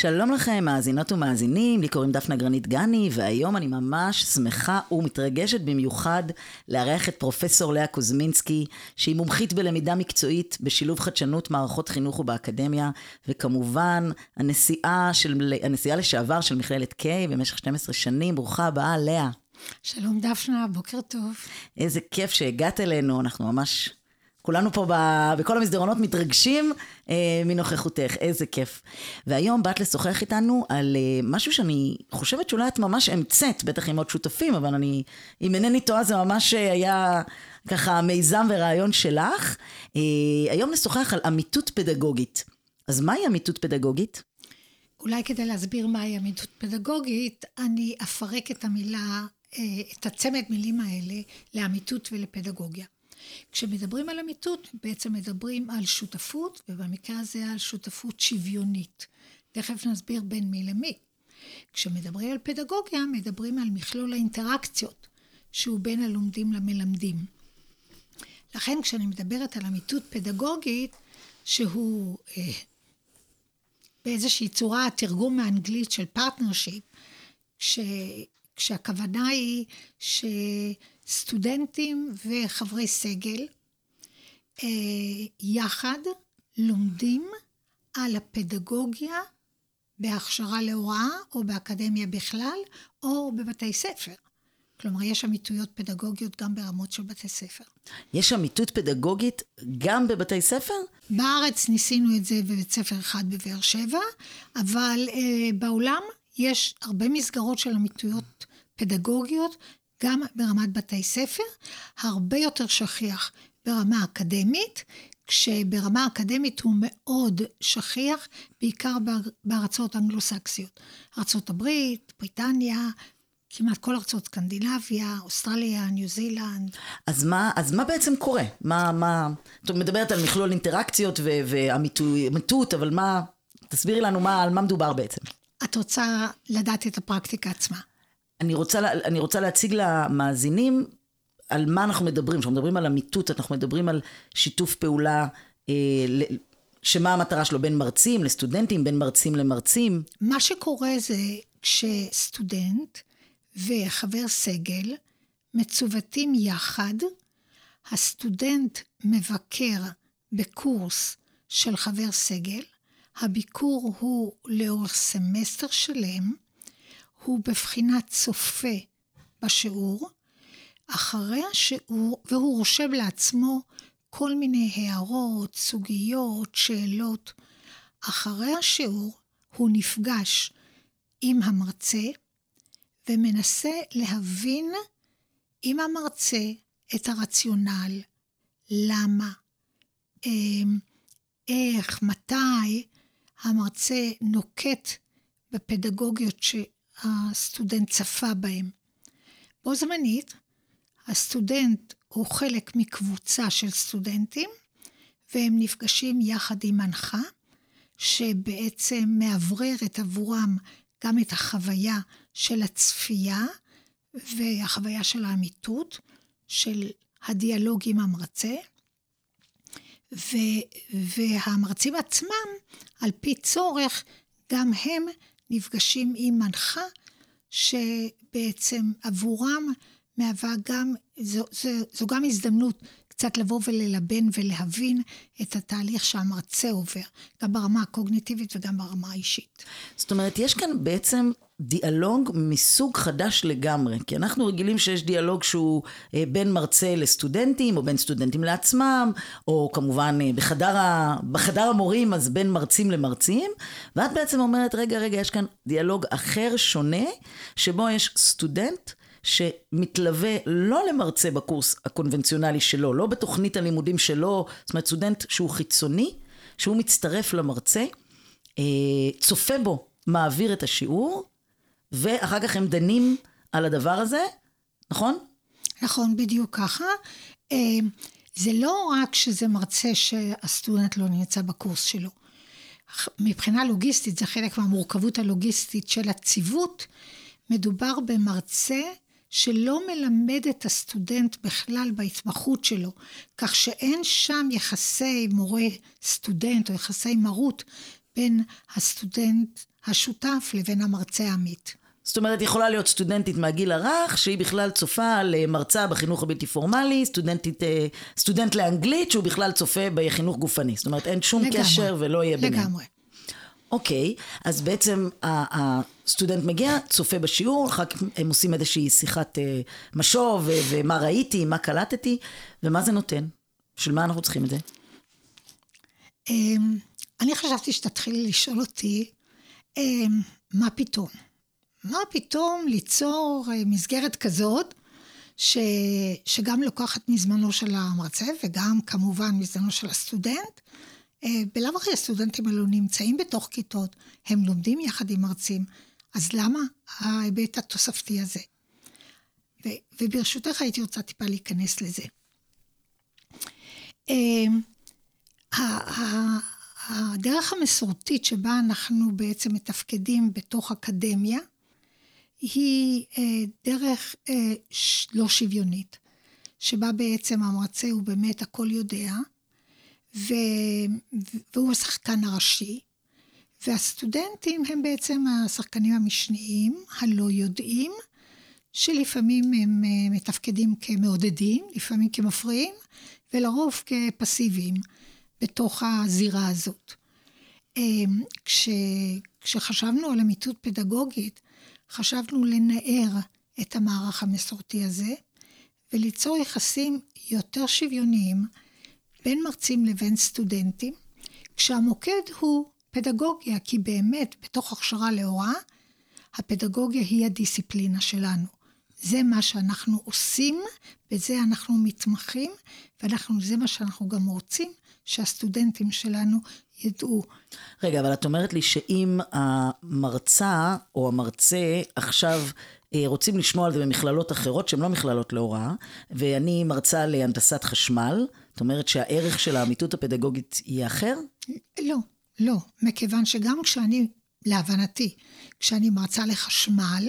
שלום לכם, מאזינות ומאזינים, לי קוראים דפנה גרנית גני, והיום אני ממש שמחה ומתרגשת במיוחד לארח את פרופסור לאה קוזמינסקי, שהיא מומחית בלמידה מקצועית, בשילוב חדשנות מערכות חינוך ובאקדמיה, וכמובן הנשיאה, של, הנשיאה לשעבר של מכללת K במשך 12 שנים. ברוכה הבאה, לאה. שלום דפנה, בוקר טוב. איזה כיף שהגעת אלינו, אנחנו ממש כולנו פה ב, בכל המסדרונות מתרגשים אה, מנוכחותך, איזה כיף. והיום באת לשוחח איתנו על אה, משהו שאני חושבת שאולי את ממש המצאת, בטח עם עוד שותפים, אבל אני, אם אינני טועה, זה ממש אה, היה ככה מיזם ורעיון שלך. אה, היום נשוחח על אמיתות פדגוגית. אז מהי אמיתות פדגוגית? אולי כדי להסביר מהי אמיתות פדגוגית, אני אפרק את המילה, אה, את הצמד מילים האלה לאמיתות ולפדגוגיה. כשמדברים על אמיתות, בעצם מדברים על שותפות, ובמקרה הזה על שותפות שוויונית. תכף נסביר בין מי למי. כשמדברים על פדגוגיה, מדברים על מכלול האינטראקציות, שהוא בין הלומדים למלמדים. לכן כשאני מדברת על עמיתות פדגוגית, שהוא אה, באיזושהי צורה תרגום מאנגלית של partnership, כש, כשהכוונה היא ש... סטודנטים וחברי סגל אה, יחד לומדים על הפדגוגיה בהכשרה להוראה או באקדמיה בכלל או בבתי ספר. כלומר, יש אמיתויות פדגוגיות גם ברמות של בתי ספר. יש אמיתות פדגוגית גם בבתי ספר? בארץ ניסינו את זה בבית ספר אחד בבאר שבע, אבל אה, בעולם יש הרבה מסגרות של אמיתויות פדגוגיות גם ברמת בתי ספר, הרבה יותר שכיח ברמה אקדמית, כשברמה אקדמית הוא מאוד שכיח, בעיקר בארצות אנגלוסקסיות. ארצות הברית, בריטניה, כמעט כל ארצות סקנדינביה, אוסטרליה, ניו זילנד. אז מה, אז מה בעצם קורה? מה, מה, את מדברת על מכלול אינטראקציות ואמיתות, אבל מה, תסבירי לנו מה, על מה מדובר בעצם. את רוצה לדעת את הפרקטיקה עצמה. אני רוצה, אני רוצה להציג למאזינים על מה אנחנו מדברים. כשאנחנו מדברים על עמיתות, אנחנו מדברים על שיתוף פעולה, אה, שמה המטרה שלו בין מרצים לסטודנטים, בין מרצים למרצים. מה שקורה זה כשסטודנט וחבר סגל מצוותים יחד, הסטודנט מבקר בקורס של חבר סגל, הביקור הוא לאורך סמסטר שלם, הוא בבחינת צופה בשיעור, אחרי השיעור, והוא רושם לעצמו כל מיני הערות, סוגיות, שאלות. אחרי השיעור הוא נפגש עם המרצה ומנסה להבין עם המרצה את הרציונל, למה, אמ, איך, מתי המרצה נוקט בפדגוגיות. הסטודנט צפה בהם. בו זמנית, הסטודנט הוא חלק מקבוצה של סטודנטים, והם נפגשים יחד עם מנחה, שבעצם מאווררת עבורם גם את החוויה של הצפייה והחוויה של האמיתות, של הדיאלוג עם המרצה. ו, והמרצים עצמם, על פי צורך, גם הם נפגשים עם מנחה שבעצם עבורם מהווה גם, זו, זו, זו גם הזדמנות קצת לבוא וללבן ולהבין את התהליך שהמרצה עובר, גם ברמה הקוגניטיבית וגם ברמה האישית. זאת אומרת, יש כאן בעצם דיאלוג מסוג חדש לגמרי, כי אנחנו רגילים שיש דיאלוג שהוא אה, בין מרצה לסטודנטים, או בין סטודנטים לעצמם, או כמובן אה, בחדר, ה... בחדר המורים, אז בין מרצים למרצים, ואת בעצם אומרת, רגע, רגע, יש כאן דיאלוג אחר, שונה, שבו יש סטודנט שמתלווה לא למרצה בקורס הקונבנציונלי שלו, לא בתוכנית הלימודים שלו, זאת אומרת סטודנט שהוא חיצוני, שהוא מצטרף למרצה, אה, צופה בו, מעביר את השיעור, ואחר כך הם דנים על הדבר הזה, נכון? נכון, בדיוק ככה. אה, זה לא רק שזה מרצה שהסטודנט לא נמצא בקורס שלו. מבחינה לוגיסטית, זה חלק מהמורכבות הלוגיסטית של הציוות, מדובר במרצה שלא מלמד את הסטודנט בכלל בהתמחות שלו, כך שאין שם יחסי מורה-סטודנט או יחסי מרות בין הסטודנט השותף לבין המרצה העמית. זאת אומרת, יכולה להיות סטודנטית מהגיל הרך, שהיא בכלל צופה למרצה בחינוך הבלתי פורמלי, סטודנטית, אה, סטודנט לאנגלית, שהוא בכלל צופה בחינוך גופני. זאת אומרת, אין שום לגמרי, קשר ולא יהיה ביניהם. לגמרי. אוקיי, אז בעצם הסטודנט מגיע, צופה בשיעור, אחר כך הם עושים איזושהי שיחת אה, משוב, ומה ראיתי, מה קלטתי, ומה זה נותן? של מה אנחנו צריכים את זה? אמ, אני חשבתי שתתחילי לשאול אותי, אמ, מה פתאום? מה פתאום ליצור אה, מסגרת כזאת, ש, שגם לוקחת מזמנו של המרצה, וגם כמובן מזמנו של הסטודנט, אה, בלאו הכי הסטודנטים האלו נמצאים בתוך כיתות, הם לומדים יחד עם מרצים, אז למה ההיבט התוספתי הזה? ו, וברשותך הייתי רוצה טיפה להיכנס לזה. אה, הדרך המסורתית שבה אנחנו בעצם מתפקדים בתוך אקדמיה, היא אה, דרך לא שוויונית, שבה בעצם המרצה הוא באמת הכל יודע. והוא השחקן הראשי, והסטודנטים הם בעצם השחקנים המשניים, הלא יודעים, שלפעמים הם אה, מתפקדים כמעודדים, לפעמים כמפריעים, ולרוב כפסיביים בתוך הזירה הזאת. אה, כש... כשחשבנו על אמיתות פדגוגית, חשבנו לנער את המערך המסורתי הזה, וליצור יחסים יותר שוויוניים בין מרצים לבין סטודנטים, כשהמוקד הוא פדגוגיה, כי באמת, בתוך הכשרה להוראה, הפדגוגיה היא הדיסציפלינה שלנו. זה מה שאנחנו עושים, בזה אנחנו מתמחים, וזה מה שאנחנו גם רוצים שהסטודנטים שלנו ידעו. רגע, אבל את אומרת לי שאם המרצה או המרצה עכשיו אה, רוצים לשמוע על זה במכללות אחרות שהן לא מכללות להוראה, ואני מרצה להנדסת חשמל, זאת אומרת שהערך של האמיתות הפדגוגית יהיה אחר? לא, לא, מכיוון שגם כשאני, להבנתי, כשאני מרצה לחשמל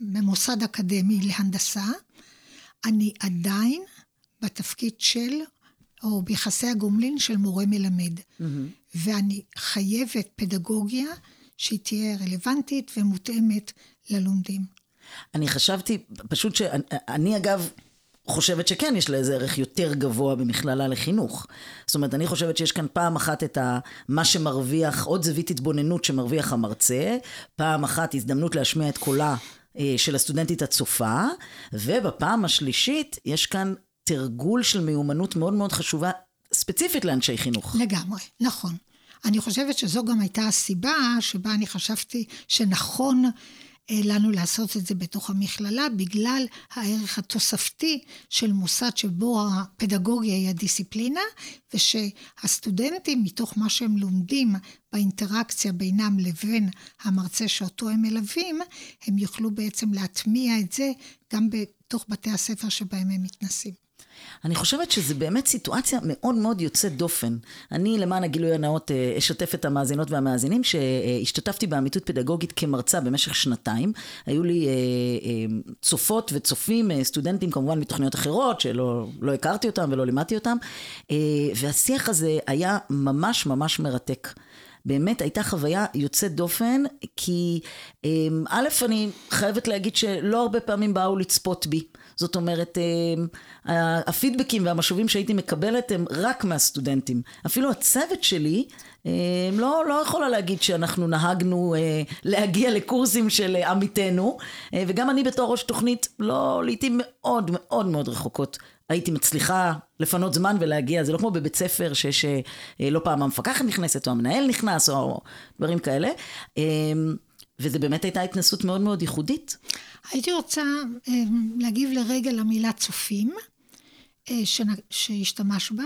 במוסד אקדמי להנדסה, אני עדיין בתפקיד של, או ביחסי הגומלין של מורה מלמד. Mm-hmm. ואני חייבת פדגוגיה שהיא תהיה רלוונטית ומותאמת ללומדים. אני חשבתי, פשוט שאני אגב חושבת שכן יש לה איזה ערך יותר גבוה במכללה לחינוך. זאת אומרת, אני חושבת שיש כאן פעם אחת את ה, מה שמרוויח, עוד זווית התבוננות שמרוויח המרצה, פעם אחת הזדמנות להשמיע את קולה אה, של הסטודנטית הצופה, ובפעם השלישית יש כאן תרגול של מיומנות מאוד מאוד חשובה, ספציפית לאנשי חינוך. לגמרי, נכון. אני חושבת שזו גם הייתה הסיבה שבה אני חשבתי שנכון לנו לעשות את זה בתוך המכללה, בגלל הערך התוספתי של מוסד שבו הפדגוגיה היא הדיסציפלינה, ושהסטודנטים, מתוך מה שהם לומדים באינטראקציה בינם לבין המרצה שאותו הם מלווים, הם יוכלו בעצם להטמיע את זה גם בתוך בתי הספר שבהם הם מתנסים. אני חושבת שזו באמת סיטואציה מאוד מאוד יוצאת דופן. אני, למען הגילוי הנאות, אה, אשתף את המאזינות והמאזינים שהשתתפתי באמיתות פדגוגית כמרצה במשך שנתיים. היו לי אה, אה, צופות וצופים, סטודנטים כמובן מתוכניות אחרות, שלא לא הכרתי אותם ולא לימדתי אותם, והשיח הזה היה ממש ממש מרתק. באמת הייתה חוויה יוצאת דופן, כי א', אני חייבת להגיד שלא הרבה פעמים באו לצפות בי. זאת אומרת, אמ, הפידבקים והמשובים שהייתי מקבלת הם רק מהסטודנטים. אפילו הצוות שלי, אמ, לא, לא יכולה להגיד שאנחנו נהגנו אה, להגיע לקורסים של עמיתנו, אה, וגם אני בתור ראש תוכנית, לא, לעיתים מאוד מאוד מאוד רחוקות. הייתי מצליחה לפנות זמן ולהגיע, זה לא כמו בבית ספר שיש אה, לא פעם המפקחת נכנסת או המנהל נכנס או דברים כאלה. וזה באמת הייתה התנסות מאוד מאוד ייחודית. הייתי רוצה להגיב לרגע למילה צופים, שהשתמש בה.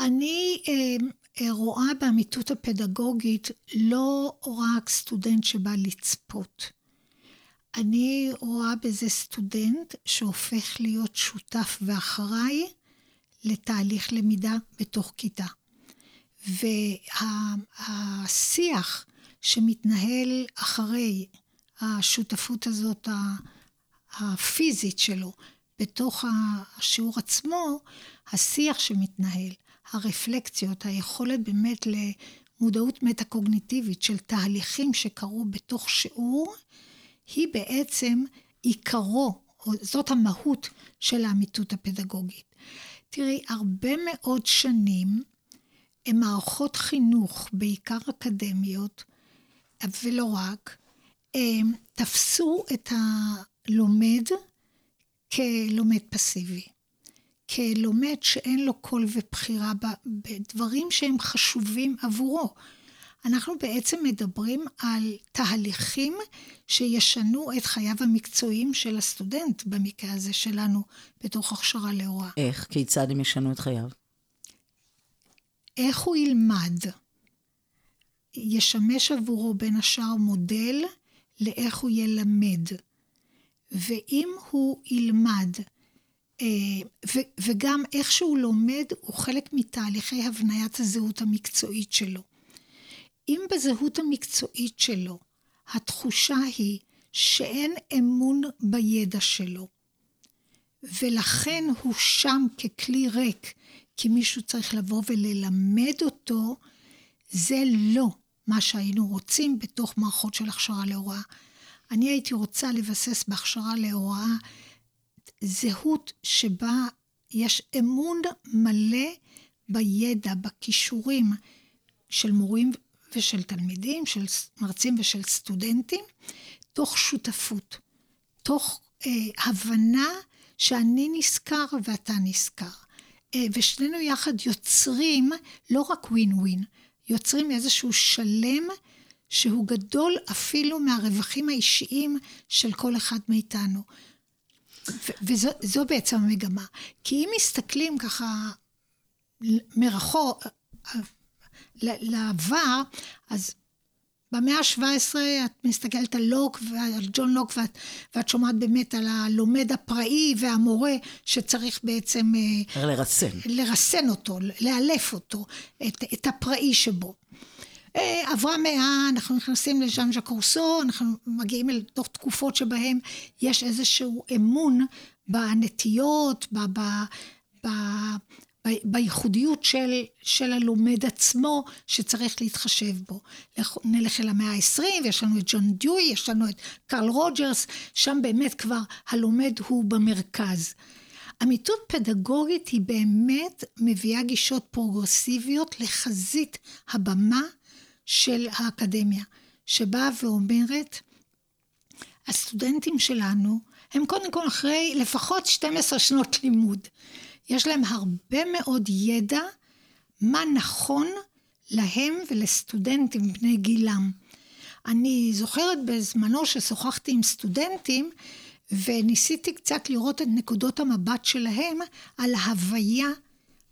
אני רואה באמיתות הפדגוגית לא רק סטודנט שבא לצפות. אני רואה בזה סטודנט שהופך להיות שותף ואחראי לתהליך למידה בתוך כיתה. והשיח שמתנהל אחרי השותפות הזאת הפיזית שלו בתוך השיעור עצמו, השיח שמתנהל, הרפלקציות, היכולת באמת למודעות מטה-קוגניטיבית של תהליכים שקרו בתוך שיעור, היא בעצם עיקרו, זאת המהות של האמיתות הפדגוגית. תראי, הרבה מאוד שנים מערכות חינוך, בעיקר אקדמיות, ולא רק, הם תפסו את הלומד כלומד פסיבי. כלומד שאין לו קול ובחירה בדברים שהם חשובים עבורו. אנחנו בעצם מדברים על תהליכים שישנו את חייו המקצועיים של הסטודנט, במקרה הזה שלנו, בתוך הכשרה להוראה. איך? כיצד הם ישנו את חייו? איך הוא ילמד? ישמש עבורו בין השאר מודל לאיך הוא ילמד. ואם הוא ילמד אה, וגם איך שהוא לומד הוא חלק מתהליכי הבניית הזהות המקצועית שלו. אם בזהות המקצועית שלו התחושה היא שאין אמון בידע שלו, ולכן הוא שם ככלי ריק, כי מישהו צריך לבוא וללמד אותו, זה לא מה שהיינו רוצים בתוך מערכות של הכשרה להוראה. אני הייתי רוצה לבסס בהכשרה להוראה זהות שבה יש אמון מלא בידע, בכישורים של מורים ושל תלמידים, של מרצים ושל סטודנטים, תוך שותפות, תוך אה, הבנה שאני נזכר ואתה נזכר. אה, ושנינו יחד יוצרים לא רק ווין ווין, יוצרים איזשהו שלם שהוא גדול אפילו מהרווחים האישיים של כל אחד מאיתנו. וזו בעצם המגמה. כי אם מסתכלים ככה מרחוק, לעבר, אז במאה ה-17 את מסתכלת על לוק ועל ג'ון לוק ואת, ואת שומעת באמת על הלומד הפראי והמורה שצריך בעצם... אה, לרסן. לרסן אותו, לאלף אותו, את, את הפראי שבו. אה, עברה מאה, אנחנו נכנסים לז'אן ז'ק רוסו, אנחנו מגיעים אל תוך תקופות שבהן יש איזשהו אמון בנטיות, ב, ב, ב, בייחודיות של, של הלומד עצמו, שצריך להתחשב בו. נלך אל המאה ה-20, ויש לנו את ג'ון דיואי, יש לנו את קרל רוג'רס, שם באמת כבר הלומד הוא במרכז. אמיתות פדגוגית היא באמת מביאה גישות פרוגרסיביות לחזית הבמה של האקדמיה, שבאה ואומרת, הסטודנטים שלנו הם קודם כל אחרי לפחות 12 שנות לימוד. יש להם הרבה מאוד ידע מה נכון להם ולסטודנטים בני גילם. אני זוכרת בזמנו ששוחחתי עם סטודנטים וניסיתי קצת לראות את נקודות המבט שלהם על ההוויה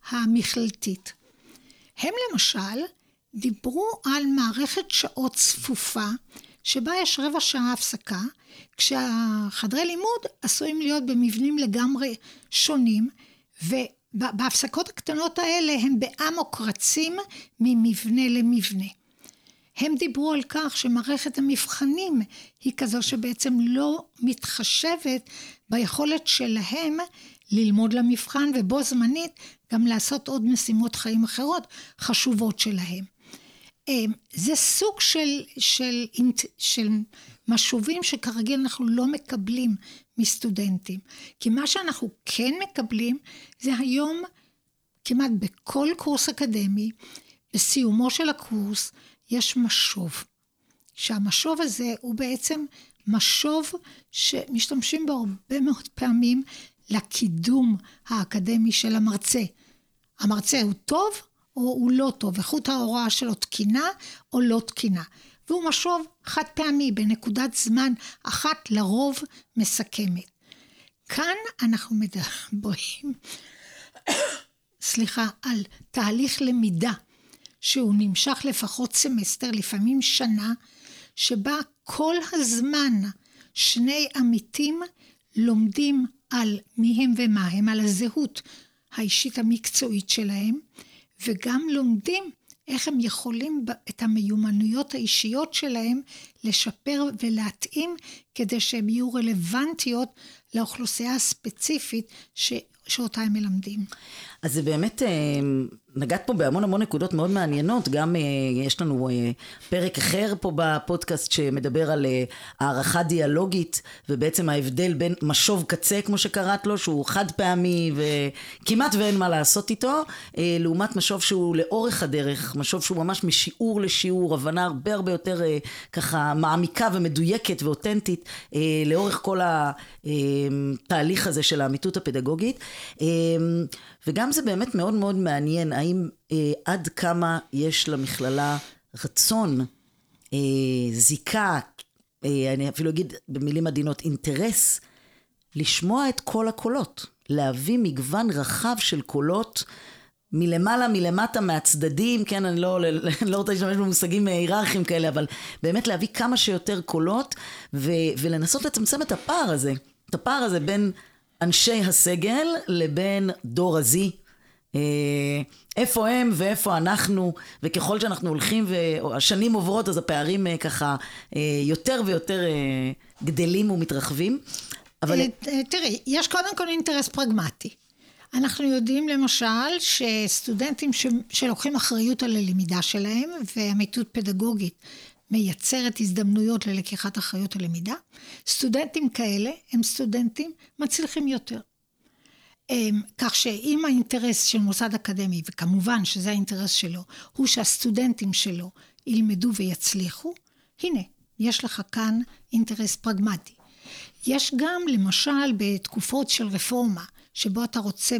המכללתית. הם למשל דיברו על מערכת שעות צפופה, שבה יש רבע שעה הפסקה, כשהחדרי לימוד עשויים להיות במבנים לגמרי שונים, ובהפסקות הקטנות האלה הם באמוק רצים ממבנה למבנה. הם דיברו על כך שמערכת המבחנים היא כזו שבעצם לא מתחשבת ביכולת שלהם ללמוד למבחן ובו זמנית גם לעשות עוד משימות חיים אחרות חשובות שלהם. אמ, זה סוג של, של, של משובים שכרגיל אנחנו לא מקבלים מסטודנטים. כי מה שאנחנו כן מקבלים זה היום כמעט בכל קורס אקדמי, בסיומו של הקורס יש משוב. שהמשוב הזה הוא בעצם משוב שמשתמשים בו הרבה מאוד פעמים לקידום האקדמי של המרצה. המרצה הוא טוב או הוא לא טוב, איכות ההוראה שלו תקינה או לא תקינה. והוא משוב חד פעמי בנקודת זמן אחת לרוב מסכמת. כאן אנחנו מדברים, סליחה, על תהליך למידה שהוא נמשך לפחות סמסטר, לפעמים שנה, שבה כל הזמן שני עמיתים לומדים על מי הם ומה הם, על הזהות האישית המקצועית שלהם, וגם לומדים איך הם יכולים את המיומנויות האישיות שלהם לשפר ולהתאים כדי שהן יהיו רלוונטיות לאוכלוסייה הספציפית ש, שאותה הם מלמדים. אז זה באמת אה, נגעת פה בהמון המון נקודות מאוד מעניינות, גם אה, יש לנו אה, פרק אחר פה בפודקאסט שמדבר על הערכה דיאלוגית ובעצם ההבדל בין משוב קצה כמו שקראת לו שהוא חד פעמי וכמעט ואין מה לעשות איתו לעומת משוב שהוא לאורך הדרך, משוב שהוא ממש משיעור לשיעור, הבנה הרבה הרבה יותר ככה מעמיקה ומדויקת ואותנטית לאורך כל התהליך הזה של האמיתות הפדגוגית וגם זה באמת מאוד מאוד מעניין האם אה, עד כמה יש למכללה רצון, אה, זיקה, אה, אני אפילו אגיד במילים עדינות, אינטרס, לשמוע את כל הקולות, להביא מגוון רחב של קולות. מלמעלה, מלמטה, מהצדדים, כן, אני לא, לא רוצה להשתמש במושגים היררכיים כאלה, אבל באמת להביא כמה שיותר קולות ו, ולנסות לצמצם את הפער הזה, את הפער הזה בין אנשי הסגל לבין דור הזי, אה, איפה הם ואיפה אנחנו, וככל שאנחנו הולכים והשנים עוברות, אז הפערים אה, ככה אה, יותר ויותר גדלים ומתרחבים. אבל... תראי, יש קודם כל אינטרס פרגמטי. אנחנו יודעים למשל שסטודנטים ש... שלוקחים אחריות על הלמידה שלהם, ואמיתות פדגוגית מייצרת הזדמנויות ללקיחת אחריות הלמידה, סטודנטים כאלה הם סטודנטים מצליחים יותר. אמ, כך שאם האינטרס של מוסד אקדמי, וכמובן שזה האינטרס שלו, הוא שהסטודנטים שלו ילמדו ויצליחו, הנה, יש לך כאן אינטרס פרגמטי. יש גם, למשל, בתקופות של רפורמה, שבו אתה רוצה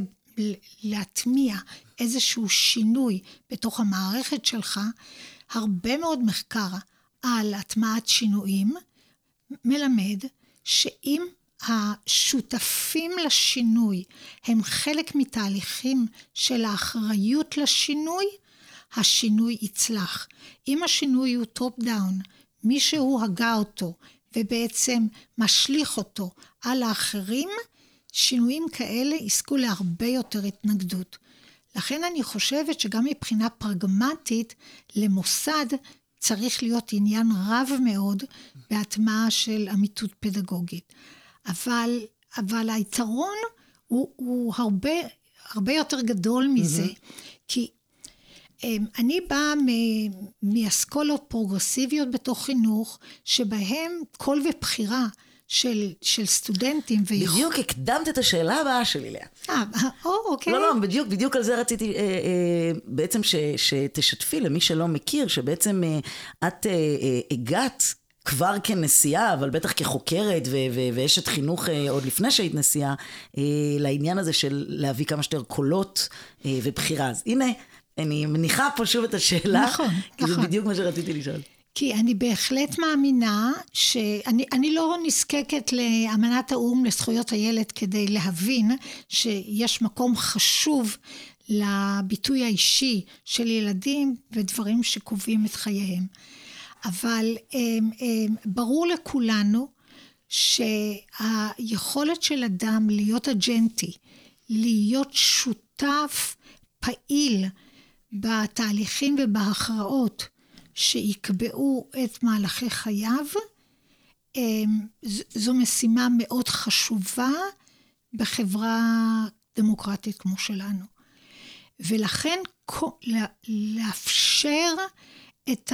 להטמיע איזשהו שינוי בתוך המערכת שלך, הרבה מאוד מחקר על הטמעת שינויים מלמד שאם השותפים לשינוי הם חלק מתהליכים של האחריות לשינוי, השינוי יצלח. אם השינוי הוא top down, מישהו הגה אותו ובעצם משליך אותו על האחרים, שינויים כאלה יזכו להרבה יותר התנגדות. לכן אני חושבת שגם מבחינה פרגמטית, למוסד צריך להיות עניין רב מאוד בהטמעה של אמיתות פדגוגית. אבל, אבל היתרון הוא, הוא הרבה, הרבה יותר גדול מזה, mm-hmm. כי אמ, אני באה מאסכולות פרוגרסיביות בתוך חינוך, שבהם קול ובחירה של, של סטודנטים. ויכול... בדיוק הקדמת את השאלה הבאה שלי, לאה. אה, או, אוקיי. לא, לא, בדיוק, בדיוק על זה רציתי אה, אה, בעצם ש, שתשתפי למי שלא מכיר, שבעצם אה, את אה, אה, הגעת כבר כנשיאה, אבל בטח כחוקרת ו- ו- ואשת חינוך אה, עוד לפני שהיית נשיאה, אה, לעניין הזה של להביא כמה שיותר קולות אה, ובחירה. אז הנה, אני מניחה פה שוב את השאלה, נכון, כי נכון. זה בדיוק מה שרציתי לשאול. כי אני בהחלט מאמינה שאני לא נזקקת לאמנת האו"ם לזכויות הילד כדי להבין שיש מקום חשוב לביטוי האישי של ילדים ודברים שקובעים את חייהם. אבל הם, הם, ברור לכולנו שהיכולת של אדם להיות אג'נטי, להיות שותף פעיל בתהליכים ובהכרעות שיקבעו את מהלכי חייו, זו משימה מאוד חשובה בחברה דמוקרטית כמו שלנו. ולכן לאפשר את,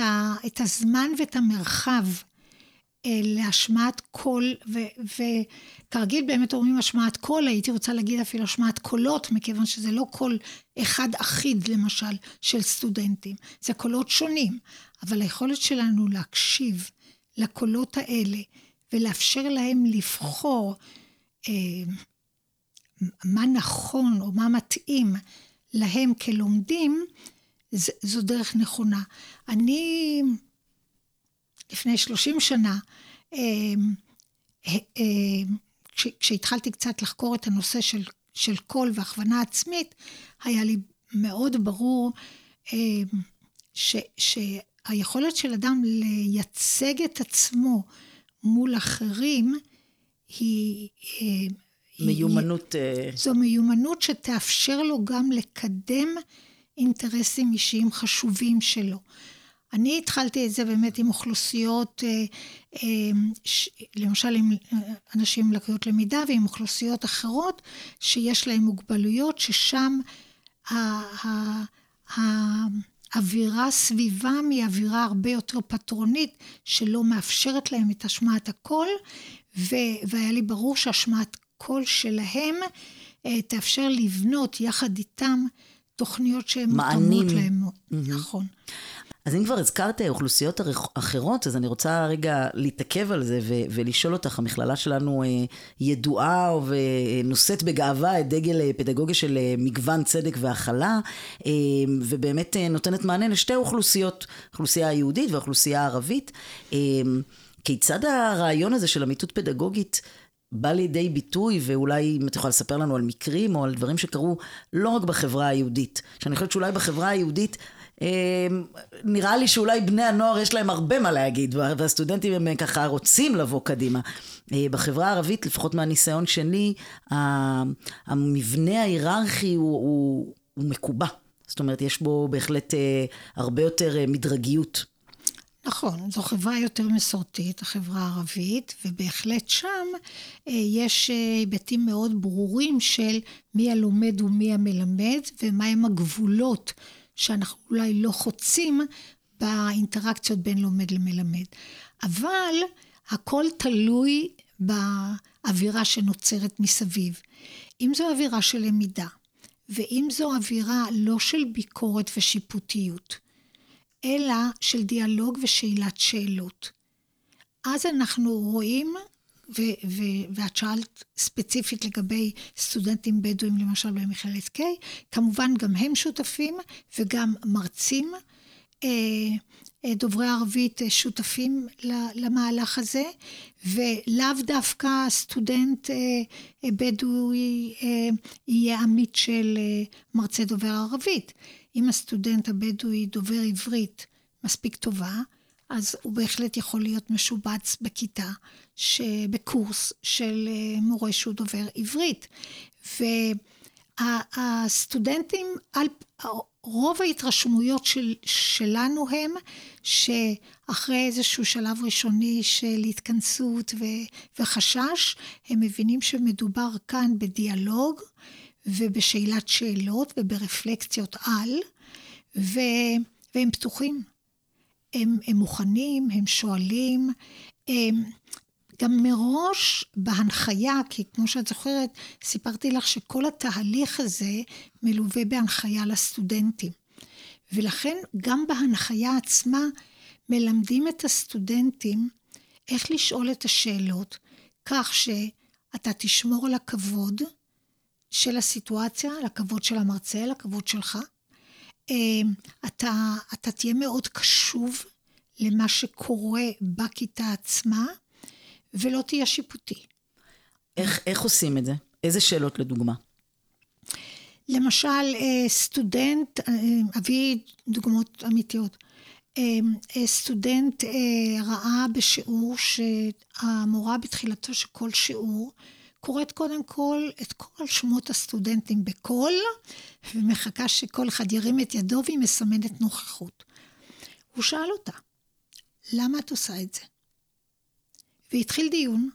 הזמן ואת המרחב להשמעת קול, וכרגיל באמת אומרים השמעת קול, הייתי רוצה להגיד אפילו השמעת קולות, מכיוון שזה לא קול אחד אחיד, למשל, של סטודנטים. זה קולות שונים, אבל היכולת שלנו להקשיב לקולות האלה ולאפשר להם לבחור אה, מה נכון או מה מתאים להם כלומדים, זו דרך נכונה. אני לפני 30 שנה, אמ, אמ, כשהתחלתי קצת לחקור את הנושא של, של קול והכוונה עצמית, היה לי מאוד ברור ש, שהיכולת של אדם לייצג את עצמו מול אחרים היא... מיומנות... היא, אה, זו מיומנות שתאפשר לו גם לקדם אינטרסים אישיים חשובים שלו. אני התחלתי את זה באמת עם אוכלוסיות, אה, אה, למשל עם אה, אנשים עם לקויות למידה ועם אוכלוסיות אחרות שיש להם מוגבלויות, ששם האווירה סביבם היא אווירה הרבה יותר פטרונית, שלא מאפשרת להם את השמעת הקול, והיה לי ברור שהשמעת קול שלהם תאפשר לבנות יחד איתם תוכניות שהן מותאמות להם. Mm-hmm. נכון. אז אם כבר הזכרת אוכלוסיות אחרות, אז אני רוצה רגע להתעכב על זה ו- ולשאול אותך, המכללה שלנו אה, ידועה ונושאת בגאווה את דגל אה, פדגוגיה של אה, מגוון צדק והכלה, ובאמת נותנת מענה לשתי אוכלוסיות, אוכלוסייה היהודית והאוכלוסייה הערבית. כיצד הרעיון הזה של אמיתות פדגוגית בא לידי ביטוי, ואולי אם את יכולה לספר לנו על מקרים או על דברים שקרו לא רק בחברה היהודית, שאני חושבת שאולי בחברה היהודית נראה לי שאולי בני הנוער יש להם הרבה מה להגיד, והסטודנטים הם אה, ככה רוצים לבוא קדימה. אה, בחברה הערבית, לפחות מהניסיון שלי, המבנה ההיררכי הוא, הוא, הוא מקובע. זאת אומרת, יש בו בהחלט אה, הרבה יותר מדרגיות. נכון, זו חברה יותר מסורתית, החברה הערבית, ובהחלט שם יש היבטים מאוד ברורים של מי הלומד ומי המלמד, ומהם הגבולות שאנחנו אולי לא חוצים באינטראקציות בין לומד למלמד. אבל הכל תלוי באווירה שנוצרת מסביב. אם זו אווירה של למידה, ואם זו אווירה לא של ביקורת ושיפוטיות, אלא של דיאלוג ושאלת שאלות. אז אנחנו רואים ו- ו- ואת שאלת ספציפית לגבי סטודנטים בדואים, למשל במכללת K, כמובן גם הם שותפים וגם מרצים. אה, אה, דוברי ערבית אה, שותפים למהלך הזה, ולאו דווקא סטודנט בדואי יהיה עמית של מרצה דובר ערבית. אם הסטודנט הבדואי דובר עברית מספיק טובה, אז הוא בהחלט יכול להיות משובץ בכיתה, בקורס של אה, מורה שהוא דובר עברית. והסטודנטים, על, רוב ההתרשמויות של, שלנו הם שאחרי איזשהו שלב ראשוני של התכנסות ו, וחשש, הם מבינים שמדובר כאן בדיאלוג ובשאלת שאלות וברפלקציות על, ו, והם פתוחים. הם, הם מוכנים, הם שואלים, הם, גם מראש בהנחיה, כי כמו שאת זוכרת, סיפרתי לך שכל התהליך הזה מלווה בהנחיה לסטודנטים. ולכן גם בהנחיה עצמה מלמדים את הסטודנטים איך לשאול את השאלות, כך שאתה תשמור על הכבוד של הסיטואציה, על הכבוד של המרצה, על הכבוד שלך, אתה, אתה תהיה מאוד קשוב למה שקורה בכיתה עצמה, ולא תהיה שיפוטי. איך, איך עושים את זה? איזה שאלות לדוגמה? למשל, אה, סטודנט, אה, אביא דוגמאות אמיתיות. אה, סטודנט ראה בשיעור שהמורה בתחילתו של כל שיעור קוראת קודם כל את כל שמות הסטודנטים בקול, ומחכה שכל אחד ירים את ידו והיא מסמנת נוכחות. הוא שאל אותה, למה את עושה את זה? והתחיל דיון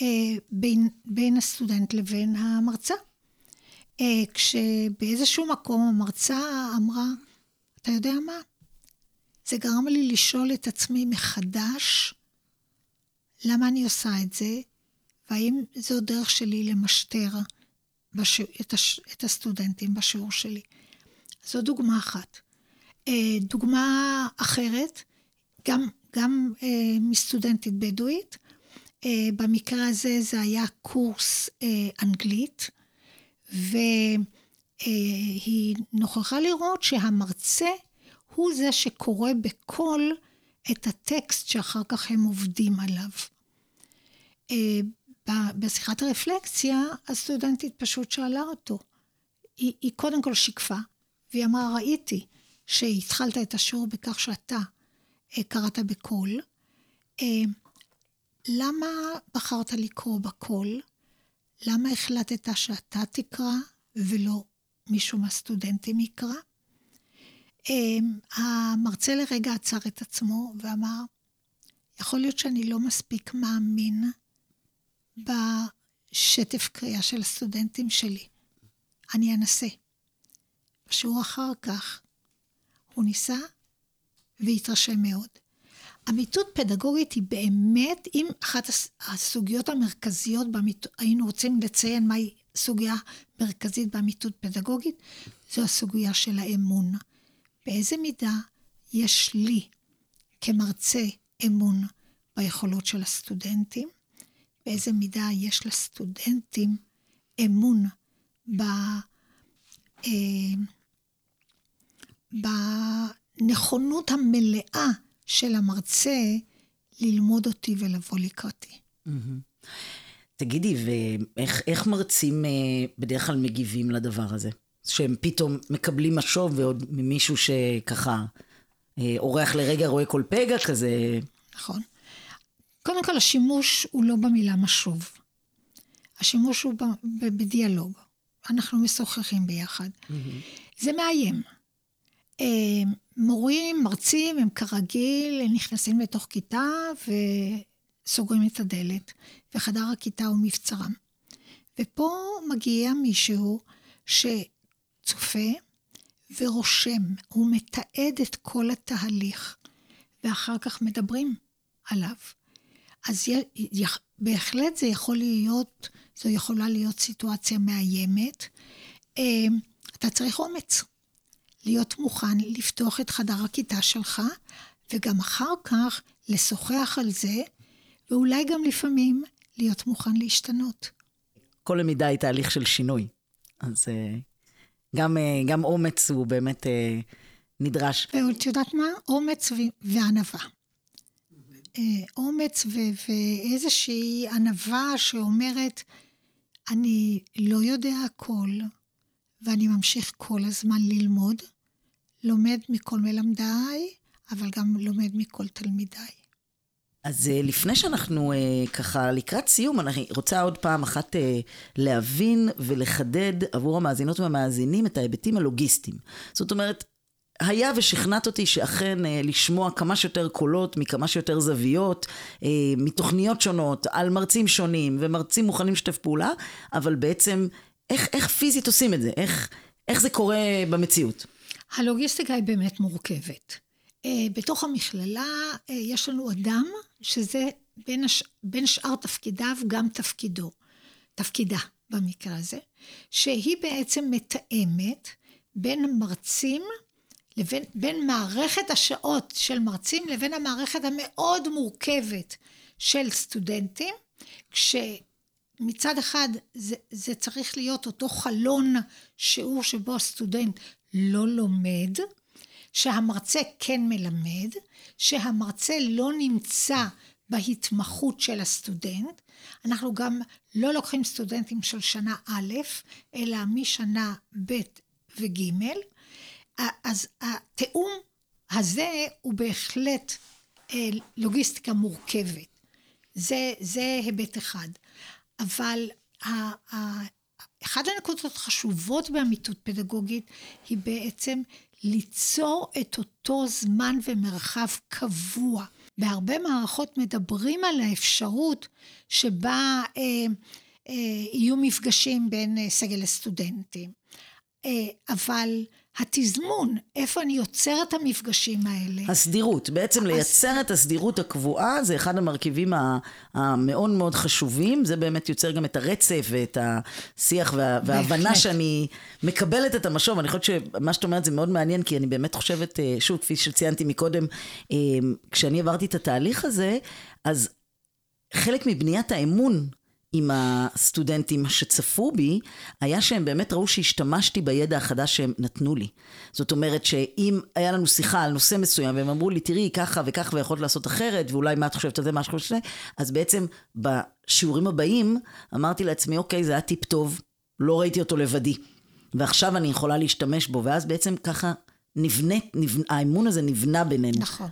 אה, בין, בין הסטודנט לבין המרצה. אה, כשבאיזשהו מקום המרצה אמרה, אתה יודע מה? זה גרם לי לשאול את עצמי מחדש, למה אני עושה את זה, והאם זו דרך שלי למשטר בש... את, הש... את הסטודנטים בשיעור שלי. זו דוגמה אחת. אה, דוגמה אחרת, גם, גם אה, מסטודנטית בדואית, אה, במקרה הזה זה היה קורס אנגלית, והיא נוכחה לראות שהמרצה הוא זה שקורא בקול את הטקסט שאחר כך הם עובדים עליו. בשיחת הרפלקציה, הסטודנטית פשוט שאלה אותו. היא, היא קודם כל שיקפה, והיא אמרה, ראיתי שהתחלת את השיעור בכך שאתה אה, קראת בקול. אה, למה בחרת לקרוא בקול? למה החלטת שאתה תקרא ולא מישהו מהסטודנטים יקרא? אה, המרצה לרגע עצר את עצמו ואמר, יכול להיות שאני לא מספיק מאמין בשטף קריאה של הסטודנטים שלי. אני אנסה. בשיעור אחר כך הוא ניסה והתרשם מאוד. אמיתות פדגוגית היא באמת, אם אחת הסוגיות המרכזיות, באמיתות, היינו רוצים לציין מהי סוגיה מרכזית באמיתות פדגוגית, זו הסוגיה של האמון. באיזה מידה יש לי כמרצה אמון ביכולות של הסטודנטים, באיזה מידה יש לסטודנטים אמון ב, אה, בנכונות המלאה של המרצה ללמוד אותי ולבוא לקראתי. תגידי, ואיך מרצים אה, בדרך כלל מגיבים לדבר הזה? שהם פתאום מקבלים משוב ועוד ממישהו שככה אה, אורח לרגע רואה כל פגע כזה. נכון. קודם כל, השימוש הוא לא במילה משוב. השימוש הוא בדיאלוג. אנחנו משוחחים ביחד. Mm-hmm. זה מאיים. אה, מורים, מרצים, הם כרגיל נכנסים לתוך כיתה וסוגרים את הדלת, וחדר הכיתה הוא מבצרם. ופה מגיע מישהו שצופה ורושם, הוא מתעד את כל התהליך, ואחר כך מדברים עליו. אז בהחלט זה יכול להיות, זו יכולה להיות סיטואציה מאיימת. אה, אתה צריך אומץ. להיות מוכן לפתוח את חדר הכיתה שלך, וגם אחר כך לשוחח על זה, ואולי גם לפעמים להיות מוכן להשתנות. כל למידה היא תהליך של שינוי. אז אה, גם, אה, גם אומץ הוא באמת נדרש. ואת יודעת מה? אומץ וענווה. אה, אומץ ואיזושהי ענווה שאומרת, אני לא יודע הכל, ואני ממשיך כל הזמן ללמוד, לומד מכל מלמדיי, אבל גם לומד מכל תלמידיי. אז אה, לפני שאנחנו אה, ככה לקראת סיום, אני רוצה עוד פעם אחת להבין ולחדד עבור המאזינות והמאזינים את ההיבטים הלוגיסטיים. זאת אומרת, היה ושכנעת אותי שאכן אה, לשמוע כמה שיותר קולות מכמה שיותר זוויות, אה, מתוכניות שונות, על מרצים שונים, ומרצים מוכנים לשתף פעולה, אבל בעצם איך, איך פיזית עושים את זה? איך, איך זה קורה במציאות? הלוגיסטיקה היא באמת מורכבת. אה, בתוך המכללה יש לנו אדם שזה בין, הש... בין שאר תפקידיו גם תפקידו, תפקידה במקרה הזה, שהיא בעצם מתאמת בין מרצים לבין בין מערכת השעות של מרצים לבין המערכת המאוד מורכבת של סטודנטים, כשמצד אחד זה, זה צריך להיות אותו חלון שיעור שבו הסטודנט לא לומד, שהמרצה כן מלמד, שהמרצה לא נמצא בהתמחות של הסטודנט. אנחנו גם לא לוקחים סטודנטים של שנה א', אלא משנה ב' וג', אז התיאום הזה הוא בהחלט אה, לוגיסטיקה מורכבת. זה, זה היבט אחד. אבל אחת הנקודות החשובות באמיתות פדגוגית היא בעצם ליצור את אותו זמן ומרחב קבוע. בהרבה מערכות מדברים על האפשרות שבה אה, אה, יהיו מפגשים בין אה, סגל לסטודנטים. אה, אבל התזמון, איפה אני יוצר את המפגשים האלה. הסדירות, בעצם לייצר את הסדירות הקבועה זה אחד המרכיבים המאוד מאוד חשובים, זה באמת יוצר גם את הרצף ואת השיח וה, וההבנה שאני מקבלת את המשוב, אני חושבת שמה שאת אומרת זה מאוד מעניין, כי אני באמת חושבת, אה, שוב, כפי שציינתי מקודם, אה, כשאני עברתי את התהליך הזה, אז חלק מבניית האמון עם הסטודנטים שצפו בי, היה שהם באמת ראו שהשתמשתי בידע החדש שהם נתנו לי. זאת אומרת שאם היה לנו שיחה על נושא מסוים, והם אמרו לי, תראי, ככה וככה ויכולת לעשות אחרת, ואולי מה את חושבת על זה, מה את חושבת על זה, אז בעצם בשיעורים הבאים, אמרתי לעצמי, אוקיי, זה היה טיפ טוב, לא ראיתי אותו לבדי, ועכשיו אני יכולה להשתמש בו, ואז בעצם ככה נבנה, נבנה האמון הזה נבנה בינינו. נכון.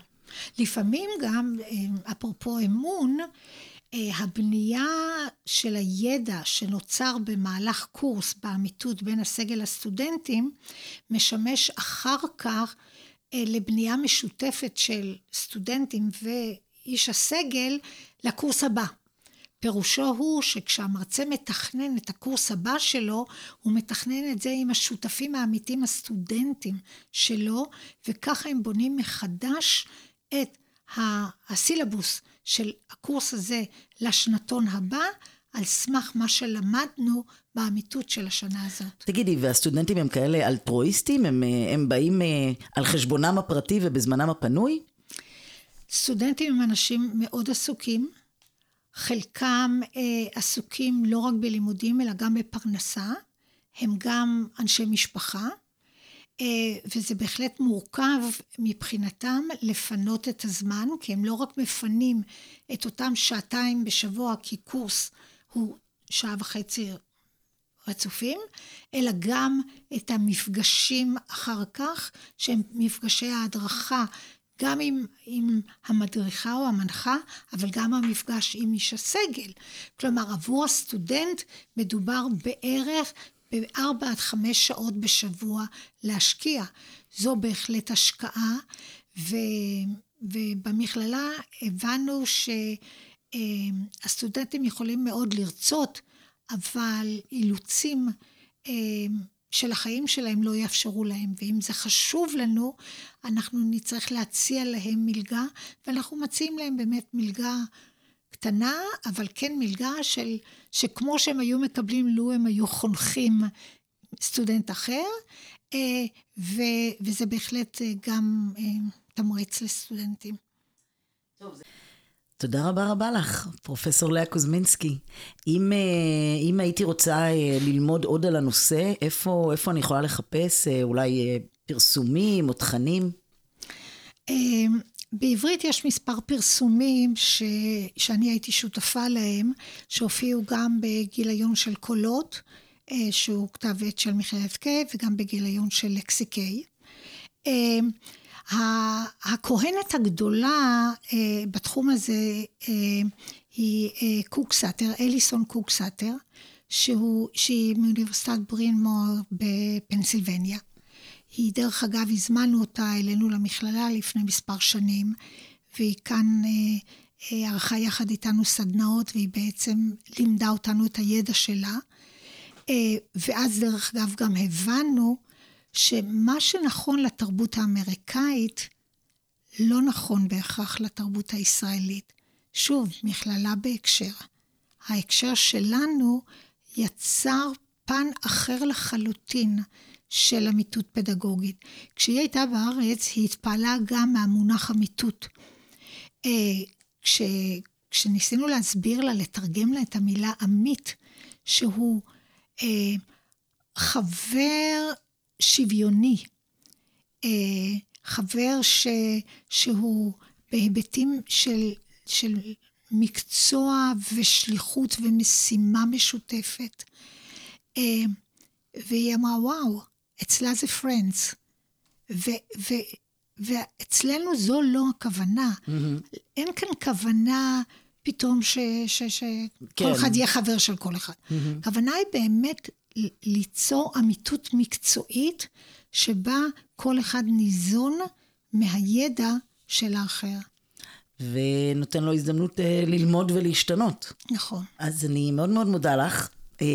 לפעמים גם, אה, אפרופו אמון, הבנייה של הידע שנוצר במהלך קורס באמיתות בין הסגל לסטודנטים, משמש אחר כך אה, לבנייה משותפת של סטודנטים ואיש הסגל לקורס הבא. פירושו הוא שכשהמרצה מתכנן את הקורס הבא שלו, הוא מתכנן את זה עם השותפים האמיתיים, הסטודנטים שלו, וככה הם בונים מחדש את הסילבוס של הקורס הזה לשנתון הבא, על סמך מה שלמדנו באמיתות של השנה הזאת. תגידי, והסטודנטים הם כאלה אלטרואיסטים? הם, אה, הם באים אה, על חשבונם הפרטי ובזמנם הפנוי? סטודנטים הם אנשים מאוד עסוקים. חלקם אה, עסוקים לא רק בלימודים, אלא גם בפרנסה. הם גם אנשי משפחה. אה, וזה בהחלט מורכב מבחינתם לפנות את הזמן, כי הם לא רק מפנים את אותם שעתיים בשבוע, כי קורס הוא שעה וחצי רצופים, אלא גם את המפגשים אחר כך, שהם מפגשי ההדרכה, גם עם, עם המדריכה או המנחה, אבל גם המפגש עם איש הסגל. כלומר, עבור הסטודנט מדובר בערך בארבע עד חמש שעות בשבוע להשקיע. זו בהחלט השקעה, ו, ובמכללה הבנו שהסטודנטים יכולים מאוד לרצות, אבל אילוצים אה, של החיים שלהם לא יאפשרו להם, ואם זה חשוב לנו, אנחנו נצטרך להציע להם מלגה, ואנחנו מציעים להם באמת מלגה קטנה, אבל כן מלגה של, שכמו שהם היו מקבלים לו הם היו חונכים סטודנט אחר, אה, ו, וזה בהחלט אה, גם אה, תמריץ לסטודנטים. תודה רבה רבה לך, פרופסור לאה קוזמינסקי. אם, אם הייתי רוצה ללמוד עוד על הנושא, איפה, איפה אני יכולה לחפש אולי פרסומים או תכנים? בעברית יש מספר פרסומים ש... שאני הייתי שותפה להם, שהופיעו גם בגיליון של קולות, אה, שהוא כתב עת של מכללת קיי, וגם בגיליון של לקסי קיי. אה, הכהנת הגדולה אה, בתחום הזה היא Cook-Sather, Alison Cook-Sather, שהוא, שהיא מאוניברסיטת Bryn Mawr בפנסילבניה. היא, דרך אגב, הזמנו אותה אלינו למכללה לפני מספר שנים, והיא כאן אה, אה, ערכה יחד איתנו סדנאות, והיא בעצם לימדה אותנו את הידע שלה. אה, ואז, דרך אגב, גם הבנו שמה שנכון לתרבות האמריקאית, לא נכון בהכרח לתרבות הישראלית. שוב, מכללה בהקשר. ההקשר שלנו יצר פן אחר לחלוטין של אמיתות פדגוגית. כשהיא הייתה בארץ, היא התפעלה גם מהמונח אמיתות. אה, כש, כשניסינו להסביר לה, לתרגם לה את המילה עמית, שהוא אה, חבר שוויוני, אה, חבר ש, שהוא בהיבטים של, של מקצוע ושליחות ומשימה משותפת. והיא אמרה, וואו, אצלה זה פרנדס. ואצלנו זו לא הכוונה. Mm-hmm. אין כאן כוונה פתאום שכל כן. אחד יהיה חבר של כל אחד. Mm-hmm. הכוונה היא באמת ליצור אמיתות מקצועית, שבה כל אחד ניזון מהידע של האחר. ונותן לו הזדמנות uh, ללמוד ולהשתנות. נכון. אז אני מאוד מאוד מודה לך. אה,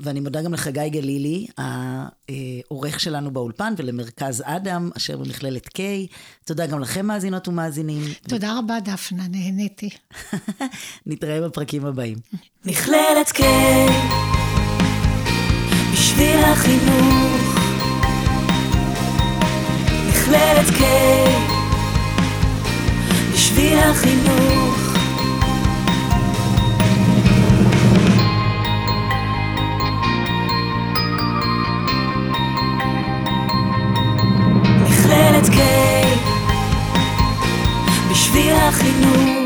ואני מודה גם לחגי גלילי, העורך שלנו באולפן, ולמרכז אדם, אשר במכללת K. תודה גם לכם, מאזינות ומאזינים. תודה רבה, דפנה, נהניתי. נתראה בפרקים הבאים. מכללת K, בשביל החינוך. מכללת K, בשביל החינוך. מכללת K, בשביל החינוך.